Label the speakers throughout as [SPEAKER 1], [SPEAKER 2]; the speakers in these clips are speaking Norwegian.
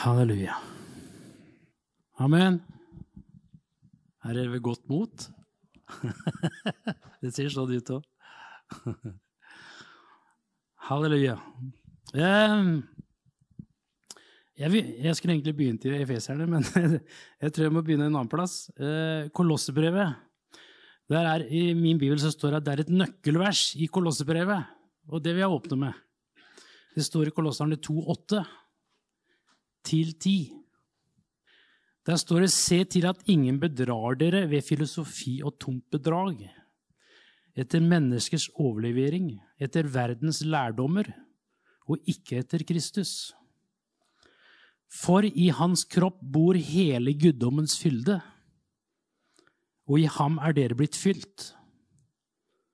[SPEAKER 1] Halleluja. Amen. Her Er vi godt mot? det ser sånn ut òg. Halleluja. Jeg, skulle egentlig begynt i Efeserne, men jeg tror jeg må begynne en annen plass. Eh, Kolossebrevet. Der er, I min bibel så står det at det er et nøkkelvers i Kolossebrevet, og det vil jeg åpne med. Det står i Kolosserne 2,8 til ti. Der står det 'Se til at ingen bedrar dere ved filosofi og tomt bedrag', etter menneskers overlevering, etter verdens lærdommer, og ikke etter Kristus. For i hans kropp bor hele guddommens fylde, og i ham er dere blitt fylt.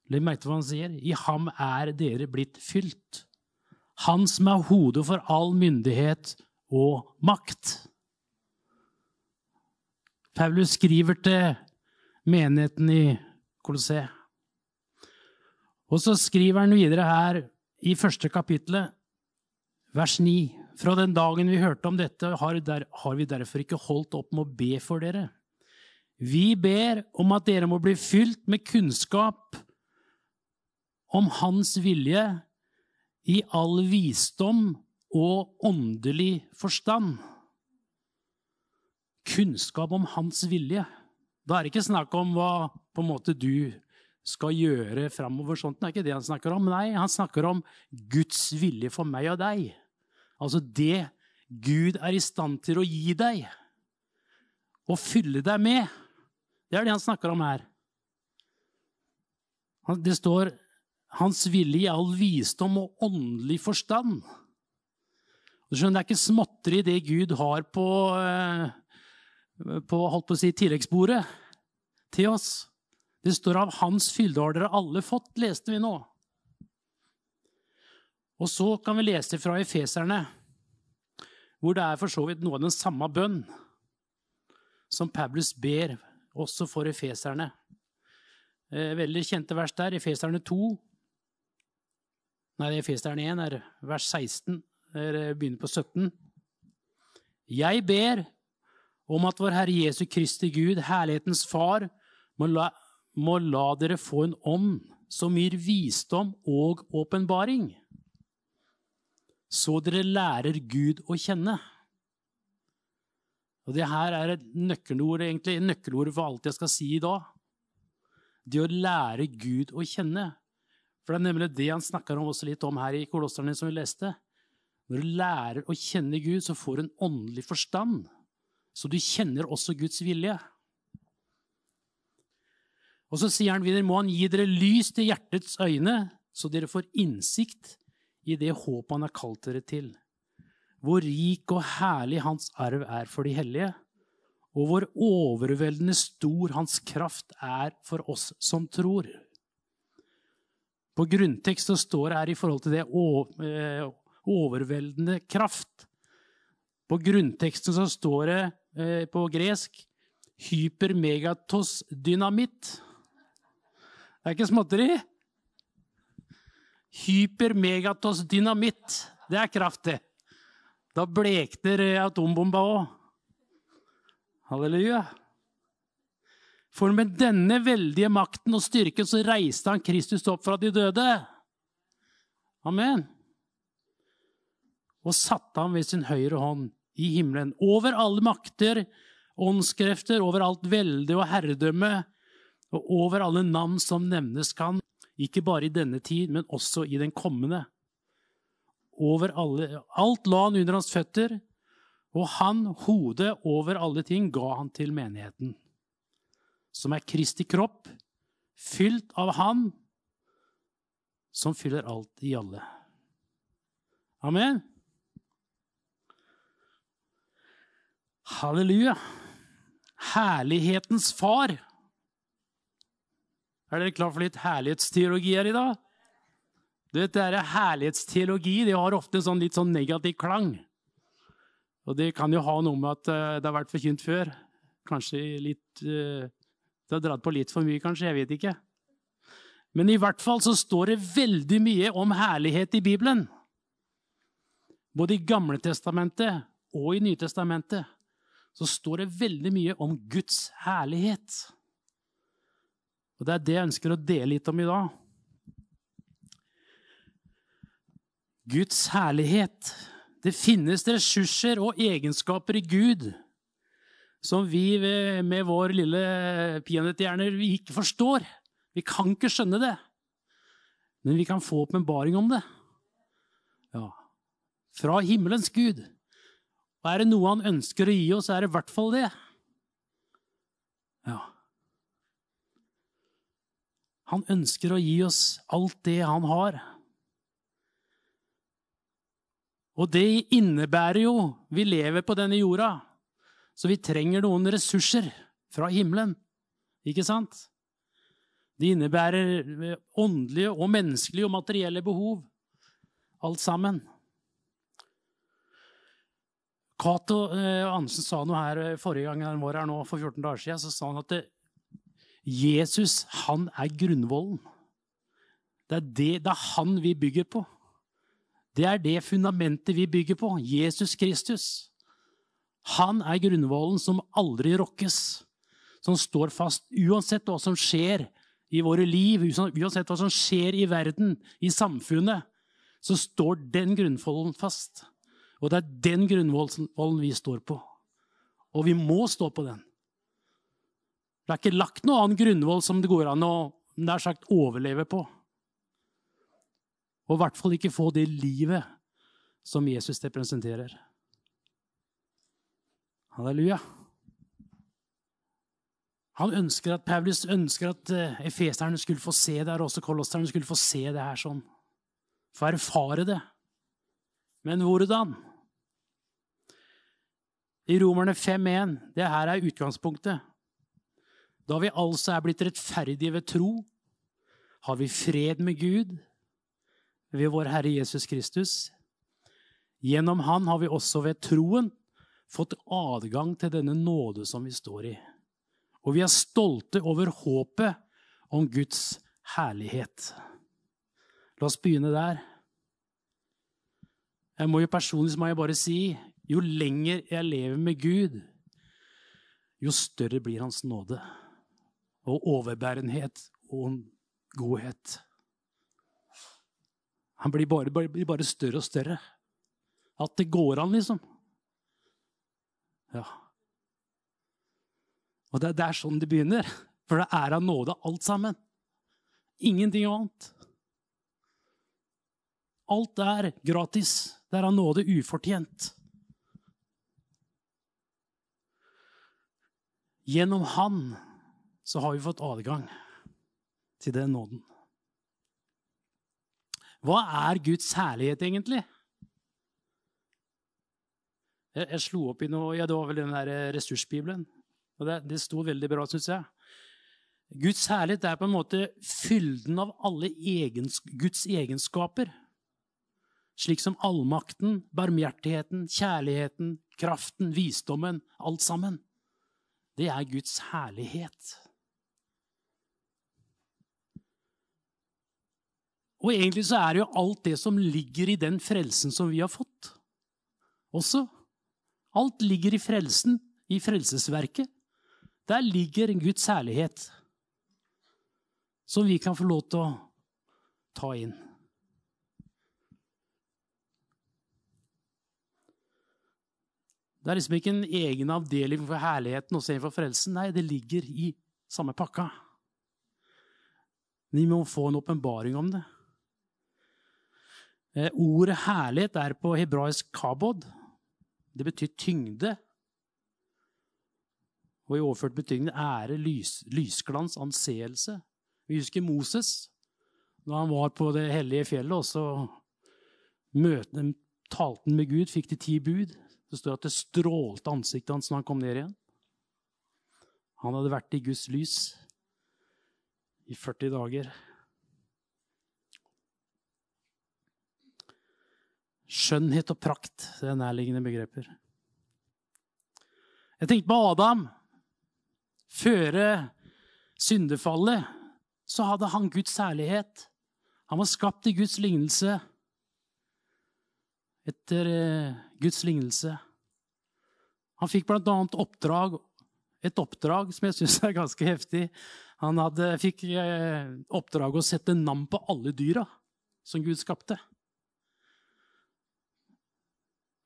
[SPEAKER 1] Legg merke til hva han sier. I ham er dere blitt fylt. Han som er hodet for all myndighet og makt. Paulus skriver til menigheten i Colosseum. Og så skriver han videre her i første kapittelet, vers 9. Fra den dagen vi hørte om dette, har vi derfor ikke holdt opp med å be for dere. Vi ber om at dere må bli fylt med kunnskap om Hans vilje i all visdom og åndelig forstand. Kunnskap om hans vilje. Da er det ikke snakk om hva på en måte du skal gjøre framover. Sånt. Det er ikke det han snakker om. Nei, han snakker om Guds vilje for meg og deg. Altså det Gud er i stand til å gi deg og fylle deg med. Det er det han snakker om her. Det står 'hans vilje i all visdom og åndelig forstand'. Du skjønner, Det er ikke småtteri det Gud har på, eh, på, holdt på å si, tilleggsbordet til oss. Det står av Hans fylde har dere alle fått, leste vi nå. Og så kan vi lese fra Efeserne, hvor det er for så vidt noe av den samme bønn som Paulus ber også for efeserne. Eh, veldig kjente vers der. Efeserne 2 Nei, Efeserne 1 er vers 16 begynner på 17. Jeg ber om at vår Herre Jesu Kristi Gud, herlighetens Far, må la, må la dere få en ånd som gir visdom og åpenbaring, så dere lærer Gud å kjenne. Og Det her er et nøkkelord, egentlig, nøkkelord for alt jeg skal si i dag. Det å lære Gud å kjenne. For det er nemlig det han snakker om også litt om her i Kolosserne, som vi leste. Når du lærer å kjenne Gud, så får du en åndelig forstand. Så du kjenner også Guds vilje. Og så sier han videre, må han gi dere lys til hjertets øyne, så dere får innsikt i det håpet han har kalt dere til. Hvor rik og herlig hans arv er for de hellige, og hvor overveldende stor hans kraft er for oss som tror. På grunntekst så står det her i forhold til det eh, overveldende kraft. På grunnteksten så står det eh, på gresk hypermegatos dynamitt. Det er ikke småtteri. Hypermegatos dynamitt. Det er kraft, det. Da blekner atombomba òg. Halleluja. For med denne veldige makten og styrken så reiste han Kristus opp fra de døde. Amen og satte ham ved sin høyre hånd i himmelen. Over alle makter, åndskrefter, over alt velde og herredømme, og over alle navn som nevnes kan, ikke bare i denne tid, men også i den kommende. Over alle, alt la han under hans føtter, og han, hodet over alle ting, ga han til menigheten, som er Kristi kropp, fylt av Han som fyller alt i alle. Amen. Halleluja! Herlighetens far. Er dere klar for litt herlighetsteologi her i dag? Du vet, det er Herlighetsteologi det har ofte en sånn litt sånn negativ klang. Og det kan jo ha noe med at uh, det har vært forkynt før. Kanskje litt uh, Det har dratt på litt for mye, kanskje. Jeg vet ikke. Men i hvert fall så står det veldig mye om herlighet i Bibelen. Både i Gamle testamentet og i Nytestamentet så står det veldig mye om Guds herlighet. Og Det er det jeg ønsker å dele litt om i dag. Guds herlighet. Det finnes ressurser og egenskaper i Gud som vi med vår lille peanøtthjerne ikke forstår. Vi kan ikke skjønne det, men vi kan få åpenbaring om det. Ja. Fra himmelens Gud. Og er det noe han ønsker å gi oss, er det i hvert fall det. Ja. Han ønsker å gi oss alt det han har. Og det innebærer jo Vi lever på denne jorda, så vi trenger noen ressurser fra himmelen. Ikke sant? Det innebærer åndelige og menneskelige og materielle behov. Alt sammen. Cato eh, Andersen sa noe her eh, forrige gang han var her nå, for 14 dager siden. Så sa han at det, Jesus han er grunnvollen. Det er, det, det er han vi bygger på. Det er det fundamentet vi bygger på. Jesus Kristus. Han er grunnvollen som aldri rokkes, som står fast uansett hva som skjer i våre liv, uansett hva som skjer i verden, i samfunnet, så står den grunnvollen fast. Og det er den grunnvollen vi står på. Og vi må stå på den. Det er ikke lagt noe annen grunnvoll som det går an å nær sagt overleve på. Og i hvert fall ikke få det livet som Jesus representerer. Halleluja. Han ønsker at, Paulus ønsker at eh, efeserne skulle få se det her, også kolosserne skulle få se det her sånn. Få erfare det. Men hvordan? I Romerne 5.1, det her er utgangspunktet. Da vi altså er blitt rettferdige ved tro, har vi fred med Gud ved vår Herre Jesus Kristus. Gjennom Han har vi også ved troen fått adgang til denne nåde som vi står i. Og vi er stolte over håpet om Guds herlighet. La oss begynne der. Jeg må jo Personlig må jeg bare si jo lenger jeg lever med Gud, jo større blir Hans nåde og overbærenhet og godhet. Han blir bare, blir bare, større og større. At det går an, liksom. Ja. Og det, det er sånn det begynner. For det er av nåde, alt sammen. Ingenting annet. Alt er gratis. Det er av nåde ufortjent. Gjennom Han så har vi fått adgang til den nåden. Hva er Guds herlighet, egentlig? Jeg, jeg slo opp i noe ja, Det var vel den der eh, ressursbibelen. Og det, det sto veldig bra, syns jeg. Guds herlighet er på en måte fylden av alle egens, Guds egenskaper. Slik som allmakten, barmhjertigheten, kjærligheten, kraften, visdommen. Alt sammen. Det er Guds herlighet. Og egentlig så er det jo alt det som ligger i den frelsen som vi har fått, også. Alt ligger i frelsen, i frelsesverket. Der ligger Guds herlighet, som vi kan få lov til å ta inn. Det er liksom ikke en egen avdeling for herligheten og for frelsen. Nei, det ligger i samme pakka. Vi må få en åpenbaring om det. Eh, ordet herlighet er på hebraisk kabod. Det betyr tyngde. Og i overført betydning ære, lys, lysglans, anseelse. Vi husker Moses da han var på det hellige fjellet, og så talte han med Gud, fikk de ti bud. Det står at det strålte ansiktet hans når han kom ned igjen. Han hadde vært i Guds lys i 40 dager. Skjønnhet og prakt det er nærliggende begreper. Jeg tenkte på Adam. Føre syndefallet så hadde han Guds særlighet. Han var skapt i Guds lignelse. Etter eh, Guds lignelse. Han fikk bl.a. oppdrag, et oppdrag som jeg syns er ganske heftig. Han hadde, fikk eh, oppdrag å sette navn på alle dyra som Gud skapte.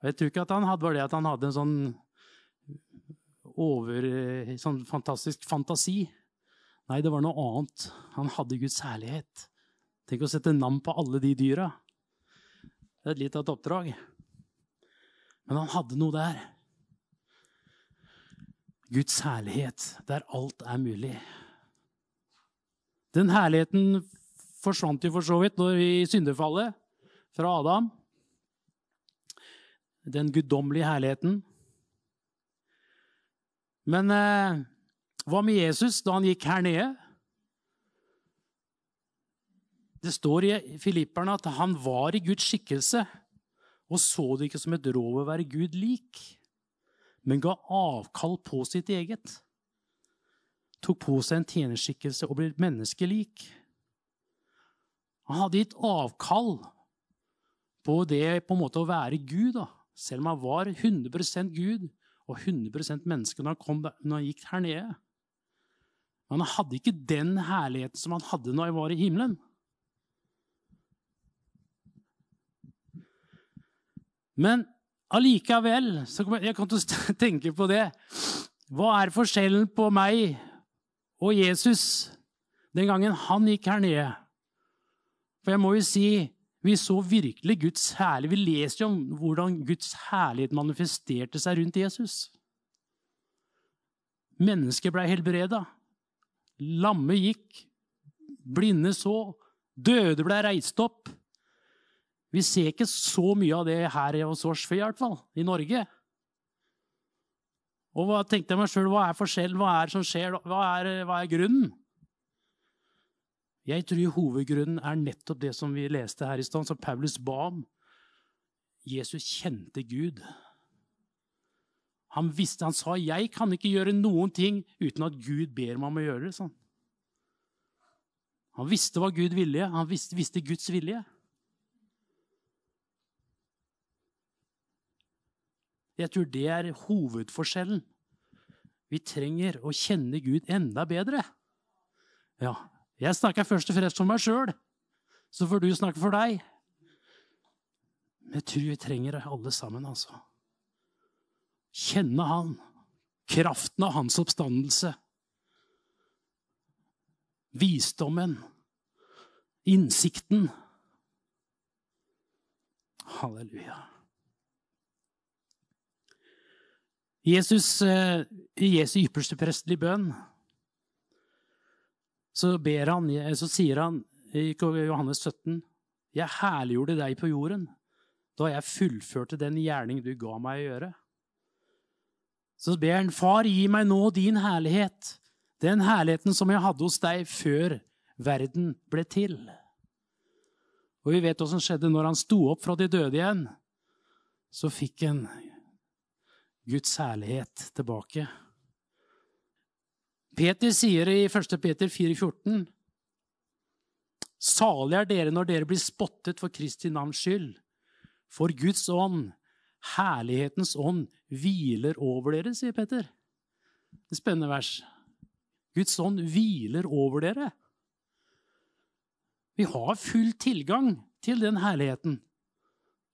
[SPEAKER 1] Jeg tror ikke at han hadde, var det at han hadde en sånn over sånn fantastisk fantasi. Nei, det var noe annet. Han hadde Guds herlighet. Tenk å sette navn på alle de dyra. Det er litt av et oppdrag. Men han hadde noe der. Guds herlighet, der alt er mulig. Den herligheten forsvant jo for så vidt når vi syndefallet fra Adam. Den guddommelige herligheten. Men eh, hva med Jesus da han gikk her nede? Det står i Filipperne at han var i Guds skikkelse og så det ikke som et råd å være Gud lik, men ga avkall på sitt eget. Tok på seg en tjenerskikkelse og ble menneskelik. Han hadde gitt avkall på det på en måte å være Gud, da. selv om han var 100% Gud og 100% menneske når han, kom, når han gikk her nede. Men han hadde ikke den herligheten som han hadde når han var i himmelen. Men allikevel så jeg kan jeg tenke på det. Hva er forskjellen på meg og Jesus den gangen han gikk her nede? For jeg må jo si vi så virkelig Guds herlighet. Vi leser jo om hvordan Guds herlighet manifesterte seg rundt Jesus. Mennesker ble helbreda. Lamme gikk. Blinde så. Døde ble reist opp. Vi ser ikke så mye av det her hos oss, i hvert fall, i Norge. Og hva tenkte jeg meg sjøl, hva er forskjellen, hva er det som skjer, hva er, hva er grunnen? Jeg tror hovedgrunnen er nettopp det som vi leste her i stad, som Paulus ba om. Jesus kjente Gud. Han visste, han sa 'Jeg kan ikke gjøre noen ting uten at Gud ber meg om å gjøre det'. sånn. Han visste hva Gud ville. Han visste, visste Guds vilje. Jeg tror det er hovedforskjellen. Vi trenger å kjenne Gud enda bedre. Ja, jeg snakker først og fremst for meg sjøl, så får du snakke for deg. Men jeg tror vi trenger alle sammen, altså. Kjenne Han. Kraften av Hans oppstandelse. Visdommen. Innsikten. Halleluja. Jesus, eh, I Jesu ypperste prestelige bønn så, han, så sier han i Johannes 17.: Jeg herliggjorde deg på jorden da jeg fullførte den gjerning du ga meg å gjøre. Så ber han, Far, gi meg nå din herlighet, den herligheten som jeg hadde hos deg før verden ble til. Og vi vet hva som skjedde når han sto opp fra de døde igjen. Så fikk han Guds herlighet tilbake. Peter sier i 1. Peter 4,14.: Salig er dere når dere blir spottet for Kristi navns skyld. For Guds ånd, herlighetens ånd, hviler over dere, sier Peter. Det er spennende vers. Guds ånd hviler over dere. Vi har full tilgang til den herligheten.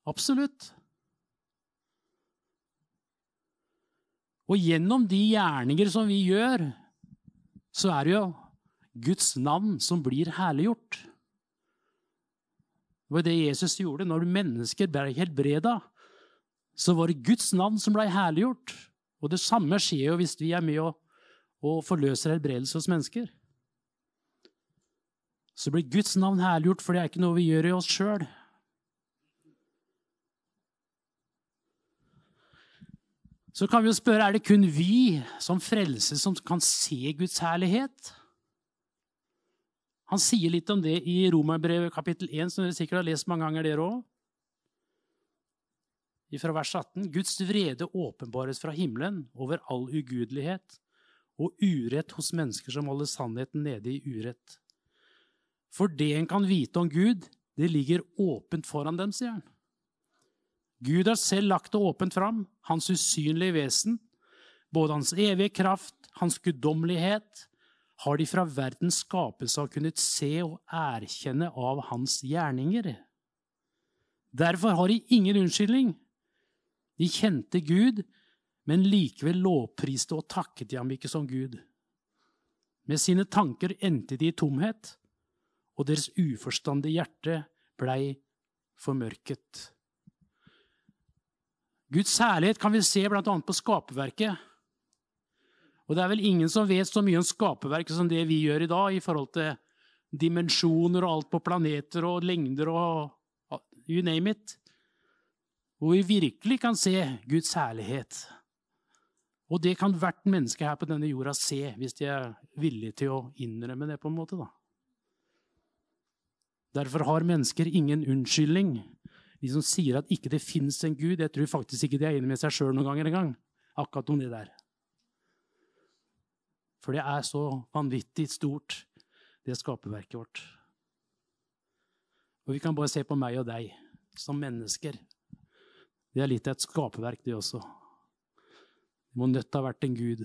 [SPEAKER 1] Absolutt. Og gjennom de gjerninger som vi gjør, så er det jo Guds navn som blir herliggjort. Det var det Jesus gjorde. Når mennesker ble helbreda, så var det Guds navn som ble herliggjort. Og det samme skjer jo hvis vi er med og, og forløser helbredelse hos mennesker. Så blir Guds navn herliggjort, for det er ikke noe vi gjør i oss sjøl. Så kan vi jo spørre er det kun vi som frelses som kan se Guds herlighet. Han sier litt om det i Romerbrevet kapittel 1, som dere sikkert har lest mange ganger, dere òg. Fra vers 18.: Guds vrede åpenbares fra himmelen over all ugudelighet og urett hos mennesker som holder sannheten nede i urett. For det en kan vite om Gud, det ligger åpent foran dem, sier han. Gud har selv lagt det åpent fram, hans usynlige vesen. Både hans evige kraft, hans guddommelighet, har de fra verdens skapelse av kunnet se og erkjenne av hans gjerninger. Derfor har de ingen unnskyldning. De kjente Gud, men likevel lovpriste og takket de ham ikke som Gud. Med sine tanker endte de i tomhet, og deres uforstandige hjerte blei formørket. Guds særlighet kan vi se bl.a. på skaperverket. Og det er vel ingen som vet så mye om skaperverket som det vi gjør i dag, i forhold til dimensjoner og alt på planeter og lengder og you name it. Hvor vi virkelig kan se Guds herlighet. Og det kan hvert menneske her på denne jorda se, hvis de er villige til å innrømme det. på en måte. da. Derfor har mennesker ingen unnskyldning. De som sier at ikke det fins en gud, jeg tror faktisk ikke de er enig med seg sjøl noen ganger engang. Akkurat om det der. For det er så vanvittig stort, det skaperverket vårt. Og vi kan bare se på meg og deg som mennesker. Det er litt av et skaperverk, det også. Det må nødt til å ha vært en gud.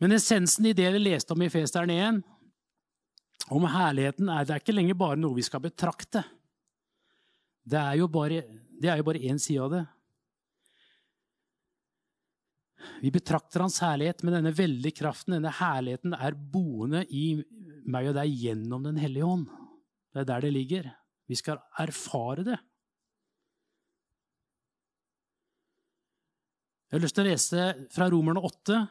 [SPEAKER 1] Men essensen i det vi leste om i Festeren 1, om herligheten, er det ikke lenger bare noe vi skal betrakte. Det er jo bare, det én side av det. Vi betrakter Hans herlighet med denne veldige kraften. Denne herligheten er boende i meg og deg gjennom Den hellige ånd. Det er der det ligger. Vi skal erfare det. Jeg har lyst til å lese fra Romerne 8.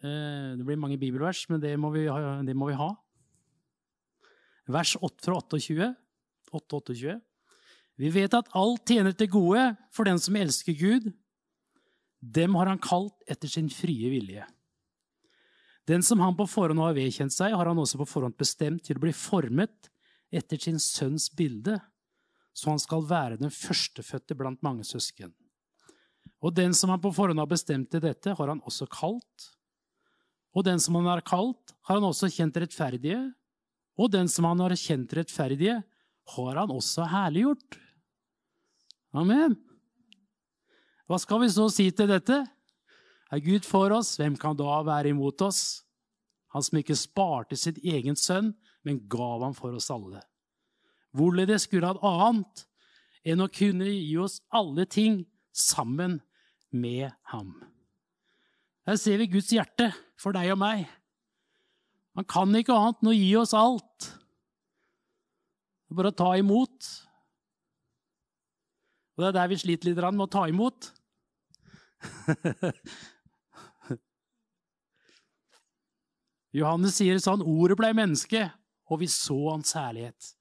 [SPEAKER 1] Eh, det blir mange bibelvers, men det må vi ha. Det må vi ha. Vers 8 fra 28. 8, 28. Vi vet at alt tjener til gode for den som elsker Gud. Dem har han kalt etter sin frie vilje. Den som han på forhånd har vedkjent seg, har han også på forhånd bestemt til å bli formet etter sin sønns bilde så han skal være den førstefødte blant mange søsken. Og den som han på forhånd har bestemt til dette, har han også kalt. Og den som han har kalt, har han også kjent rettferdige. Og den som han har kjent rettferdige, har han også herliggjort. Amen. Hva skal vi så si til dette? Er Gud for oss, hvem kan da være imot oss? Han som ikke sparte sitt egen sønn, men gav ham for oss alle. Hvorledes skulle han annet enn å kunne gi oss alle ting sammen med ham? Her ser vi Guds hjerte for deg og meg. Han kan ikke annet enn å gi oss alt. Bare å ta imot. Og det er der vi sliter litt med å ta imot. Johannes sier sånn Ordet ble menneske, og vi så hans herlighet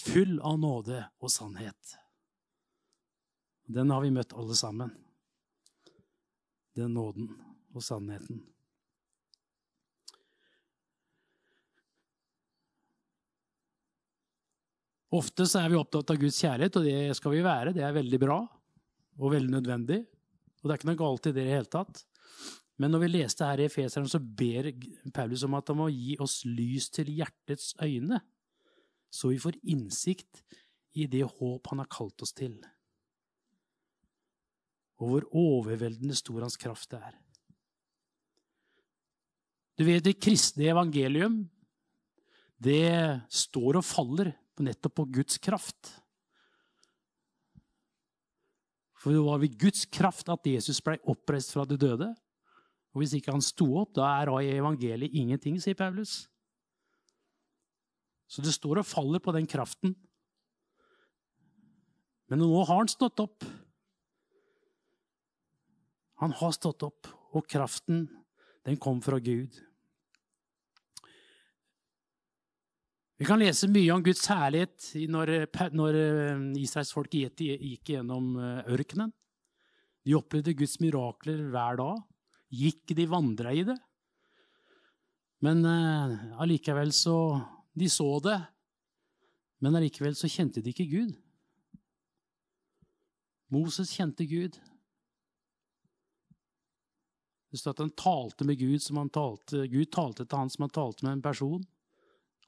[SPEAKER 1] full av nåde og sannhet. Den har vi møtt alle sammen. Den nåden og sannheten. Ofte så er vi opptatt av Guds kjærlighet, og det skal vi være. Det er veldig bra og veldig nødvendig. Og det er ikke noe galt i det i det hele tatt. Men når vi leste her i Efeseren, så ber Paulus om at han må gi oss lys til hjertets øyne så vi får innsikt i det håp han har kalt oss til, og hvor overveldende stor hans kraft er. Du vet, det kristne evangelium, det står og faller nettopp på Guds kraft. For det var ved Guds kraft at Jesus ble oppreist fra de døde. Og hvis ikke han sto opp, da er evangeliet ingenting, sier Paulus. Så det står og faller på den kraften. Men nå har han stått opp. Han har stått opp, og kraften, den kom fra Gud. Vi kan lese mye om Guds herlighet når, når eh, Israels folk gikk gjennom eh, ørkenen. De opplevde Guds mirakler hver dag. Gikk de vandra i det? Men uh, allikevel så de så det, men allikevel så kjente de ikke Gud. Moses kjente Gud. Det står at han talte med Gud som han talte Gud talte til han som han talte med en person,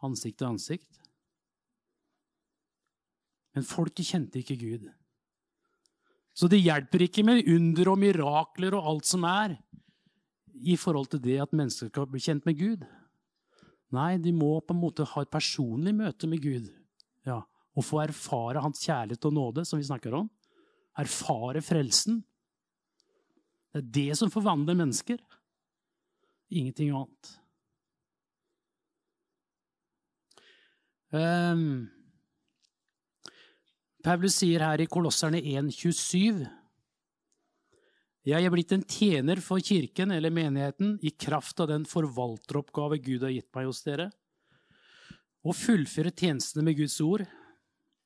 [SPEAKER 1] ansikt til ansikt. Men folket kjente ikke Gud. Så det hjelper ikke med under og mirakler og alt som er, i forhold til det at mennesker skal bli kjent med Gud. Nei, de må på en måte ha et personlig møte med Gud. Ja, og få erfare hans kjærlighet og nåde, som vi snakker om. Erfare frelsen. Det er det som forvandler mennesker. Ingenting annet. Um, Paulus sier her i Kolosserne 1,27.: Jeg er blitt en tjener for kirken eller menigheten i kraft av den forvalteroppgave Gud har gitt meg hos dere, å fullføre tjenestene med Guds ord,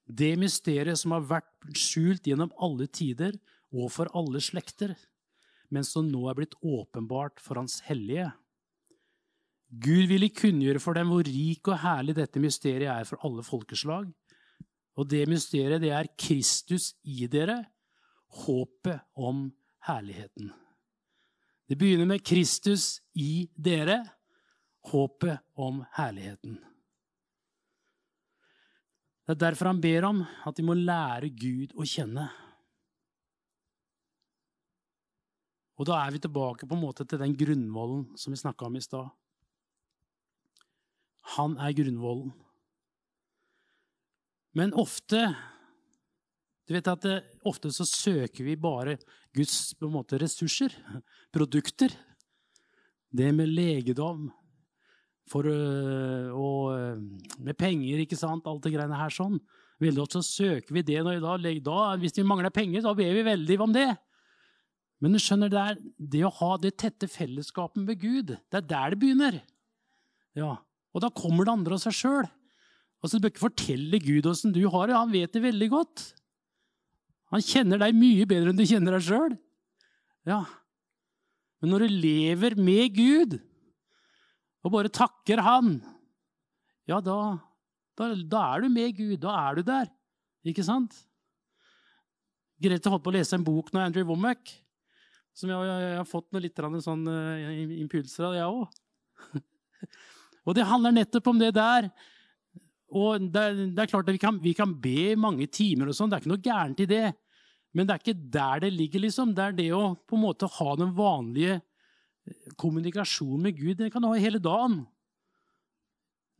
[SPEAKER 1] det mysteriet som har vært skjult gjennom alle tider og for alle slekter, men som nå er blitt åpenbart for Hans hellige. Gud ville kunngjøre for dem hvor rik og herlig dette mysteriet er for alle folkeslag. Og det mysteriet, det er Kristus i dere, håpet om herligheten. Det begynner med Kristus i dere, håpet om herligheten. Det er derfor han ber om at de må lære Gud å kjenne. Og da er vi tilbake på en måte til den grunnvollen som vi snakka om i stad. Han er grunnvollen. Men ofte du vet at det, ofte så søker vi bare Guds måte, ressurser, produkter. Det med legedom for, og med penger, ikke sant, alt det greiene her sånn. Veldig ofte så søker vi det når vi da, da, Hvis vi mangler penger, så ber vi veldig om det. Men du skjønner, det er det å ha det tette fellesskapet med Gud. Det er der det begynner. Ja, og da kommer det andre av seg sjøl. Altså, du bør ikke fortelle Gud åssen du har det. Han vet det veldig godt. Han kjenner deg mye bedre enn du kjenner deg sjøl. Ja. Men når du lever med Gud og bare takker Han, ja, da, da, da er du med Gud. Da er du der. Ikke sant? Grete holdt på å lese en bok nå, Andrew Womack, som jeg, jeg, jeg har fått noe litt sånn, uh, impulser av, jeg òg. Og det handler nettopp om det der. Og det, det er klart at vi kan, vi kan, be mange timer, og sånn, det er ikke noe gærent i det. Men det er ikke der det ligger. liksom. Det er det å på en måte ha den vanlige eh, kommunikasjonen med Gud. Det kan du ha hele dagen.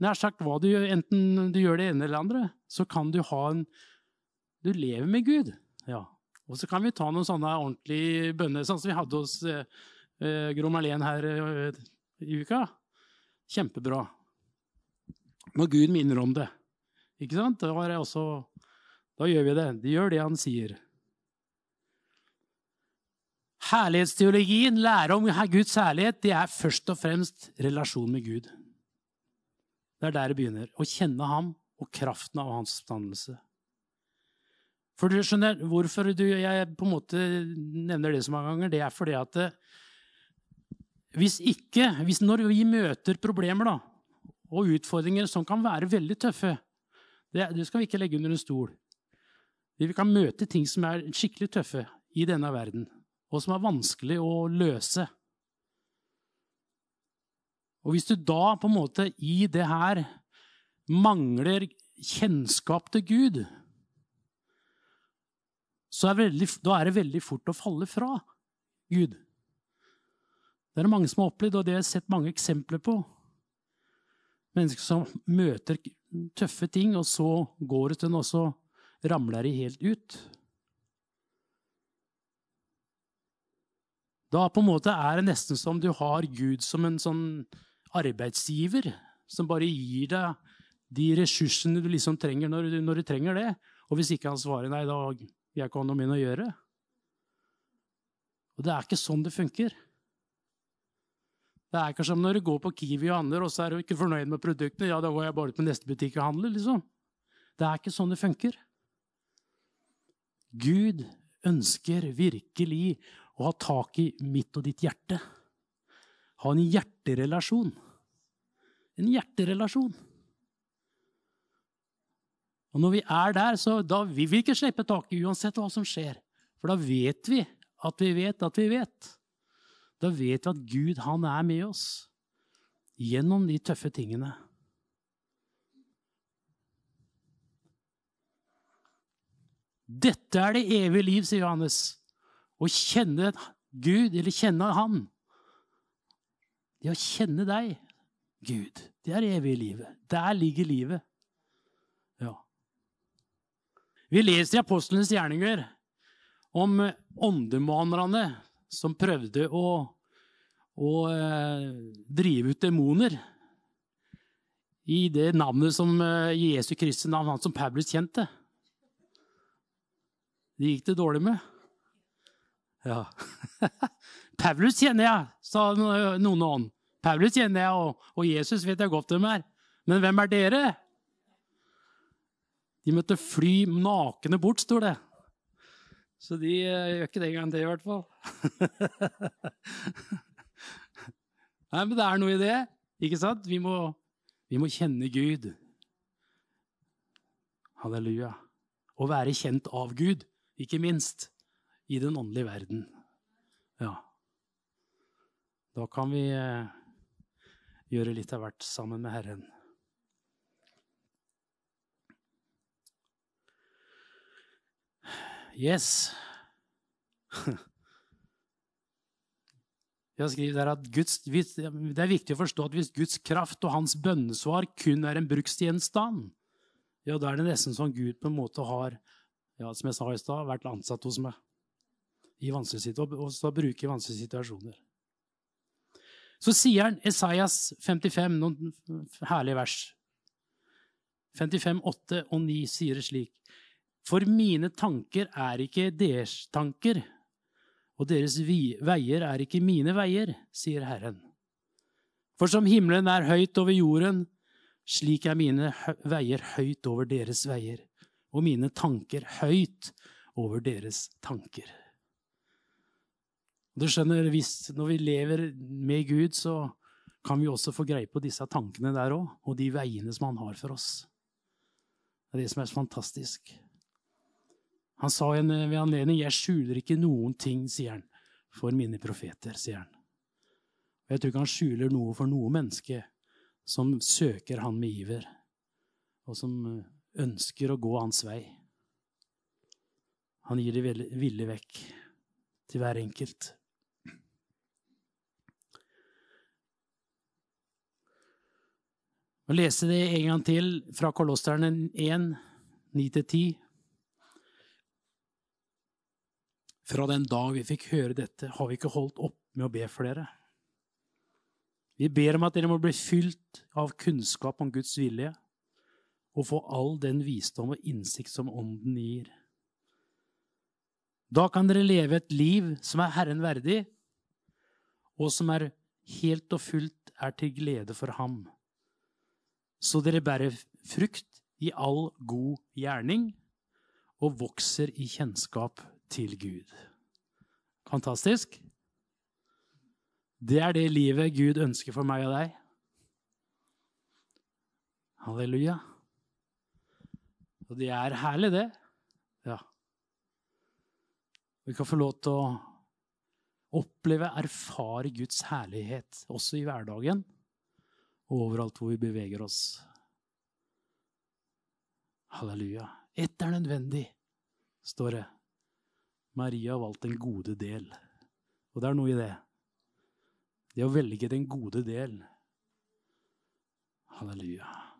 [SPEAKER 1] Nær sagt hva du gjør, enten du gjør det ene eller det andre, så kan du ha en Du lever med Gud. Ja. Og så kan vi ta noen sånne ordentlige bønner, sånn som vi hadde hos eh, eh Gro Marlen her eh, i uka. Kjempebra. Når Gud minner om det. Ikke sant? Da, også, da gjør vi det. De gjør det han sier. Herlighetsteologien, lære om Guds herlighet, det er først og fremst relasjon med Gud. Det er der det begynner. Å kjenne ham og kraften av hans oppstandelse. For du skjønner, Hvorfor du, jeg på en måte nevner det så mange ganger, det er fordi at hvis ikke, hvis når vi møter problemer da, og utfordringer som kan være veldig tøffe, det, det skal vi ikke legge under en stol. Vi kan møte ting som er skikkelig tøffe i denne verden, og som er vanskelig å løse. Og hvis du da på en måte i det her mangler kjennskap til Gud, er, veldig, da er det veldig fort å falle fra Gud. Det er det mange som har opplevd, og det har jeg sett mange eksempler på. Mennesker som møter tøffe ting, og så går det til noe, og så ramler de helt ut. Da på en måte er det nesten som du har Gud som en sånn arbeidsgiver som bare gir deg de ressursene du liksom trenger når du, når du trenger det. Og hvis ikke han svarer nei, da vil har ikke med å gjøre. Og det er ikke sånn det funker. Det er ikke som når du går på Kiwi og handler, og så er du ikke fornøyd med produktene. Ja, da går jeg bare til neste butikk og handler, liksom. Det er ikke sånn det funker. Gud ønsker virkelig å ha tak i mitt og ditt hjerte. Ha en hjerterelasjon. En hjerterelasjon. Og når vi er der, så da vil vi ikke slippe taket uansett hva som skjer. For da vet vi at vi vet at vi vet. Da vet vi at Gud, han er med oss gjennom de tøffe tingene. Dette er det evige liv, sier Johannes. Å kjenne Gud, eller kjenne Han. Det å kjenne deg, Gud, det er det evige livet. Der ligger livet. Ja. Vi leser i apostlenes gjerninger om åndemanerne som prøvde å, å eh, drive ut demoner i det navnet som eh, Jesu Kristi navn, han som Paulus kjente. Det gikk det dårlig med. Ja. Paulus kjenner jeg, sa noen ånd. Paulus kjenner jeg, og, og, Jesus vet jeg godt hvem er. Men hvem er dere? De måtte fly nakne bort, står det. Så de uh, gjør ikke det en gang til, i hvert fall. Nei, men det er noe i det, ikke sant? Vi må vi må kjenne Gud. Halleluja. Og være kjent av Gud, ikke minst, i den åndelige verden. Ja. Da kan vi eh, gjøre litt av hvert sammen med Herren. Yes. Jeg skriver der at Guds, Det er viktig å forstå at hvis Guds kraft og hans bønnesvar kun er en bruksgjenstand, ja, da er det nesten sånn Gud på en måte har ja, som jeg sa i sted, vært ansatt hos meg i og så bruke i vanskelige situasjoner. Så sier han Esaias 55, noen herlige vers. 55, 8 og 9 sier det slik. For mine tanker er ikke deres tanker, og deres veier er ikke mine veier, sier Herren. For som himmelen er høyt over jorden, slik er mine veier høyt over deres veier, og mine tanker høyt over deres tanker. Du skjønner, Når vi lever med Gud, så kan vi også få greie på disse tankene der òg, og de veiene som han har for oss. Det er det som er så fantastisk. Han sa en, ved anledning 'Jeg skjuler ikke noen ting', sier han, 'for mine profeter', sier han. Jeg tror ikke han skjuler noe for noe menneske som søker han med iver, og som ønsker å gå hans vei. Han gir det ville vekk til hver enkelt. Å lese det en gang til fra Kolosterne 1, 9-10. Fra den dag vi fikk høre dette, har vi ikke holdt opp med å be for dere. Vi ber om at dere må bli fylt av kunnskap om Guds vilje og få all den visdom og innsikt som Ånden gir. Da kan dere leve et liv som er Herren verdig, og som er helt og fullt er til glede for Ham. Så dere bærer frukt i all god gjerning og vokser i kjennskap til Gud. Fantastisk. Det er det livet Gud ønsker for meg og deg. Halleluja. Og det er herlig, det. Ja. Vi kan få lov til å oppleve, erfare Guds herlighet også i hverdagen og overalt hvor vi beveger oss. Halleluja. Ett er nødvendig, står det. Maria har valgt den gode del. Og det er noe i det. Det å velge den gode del. Halleluja.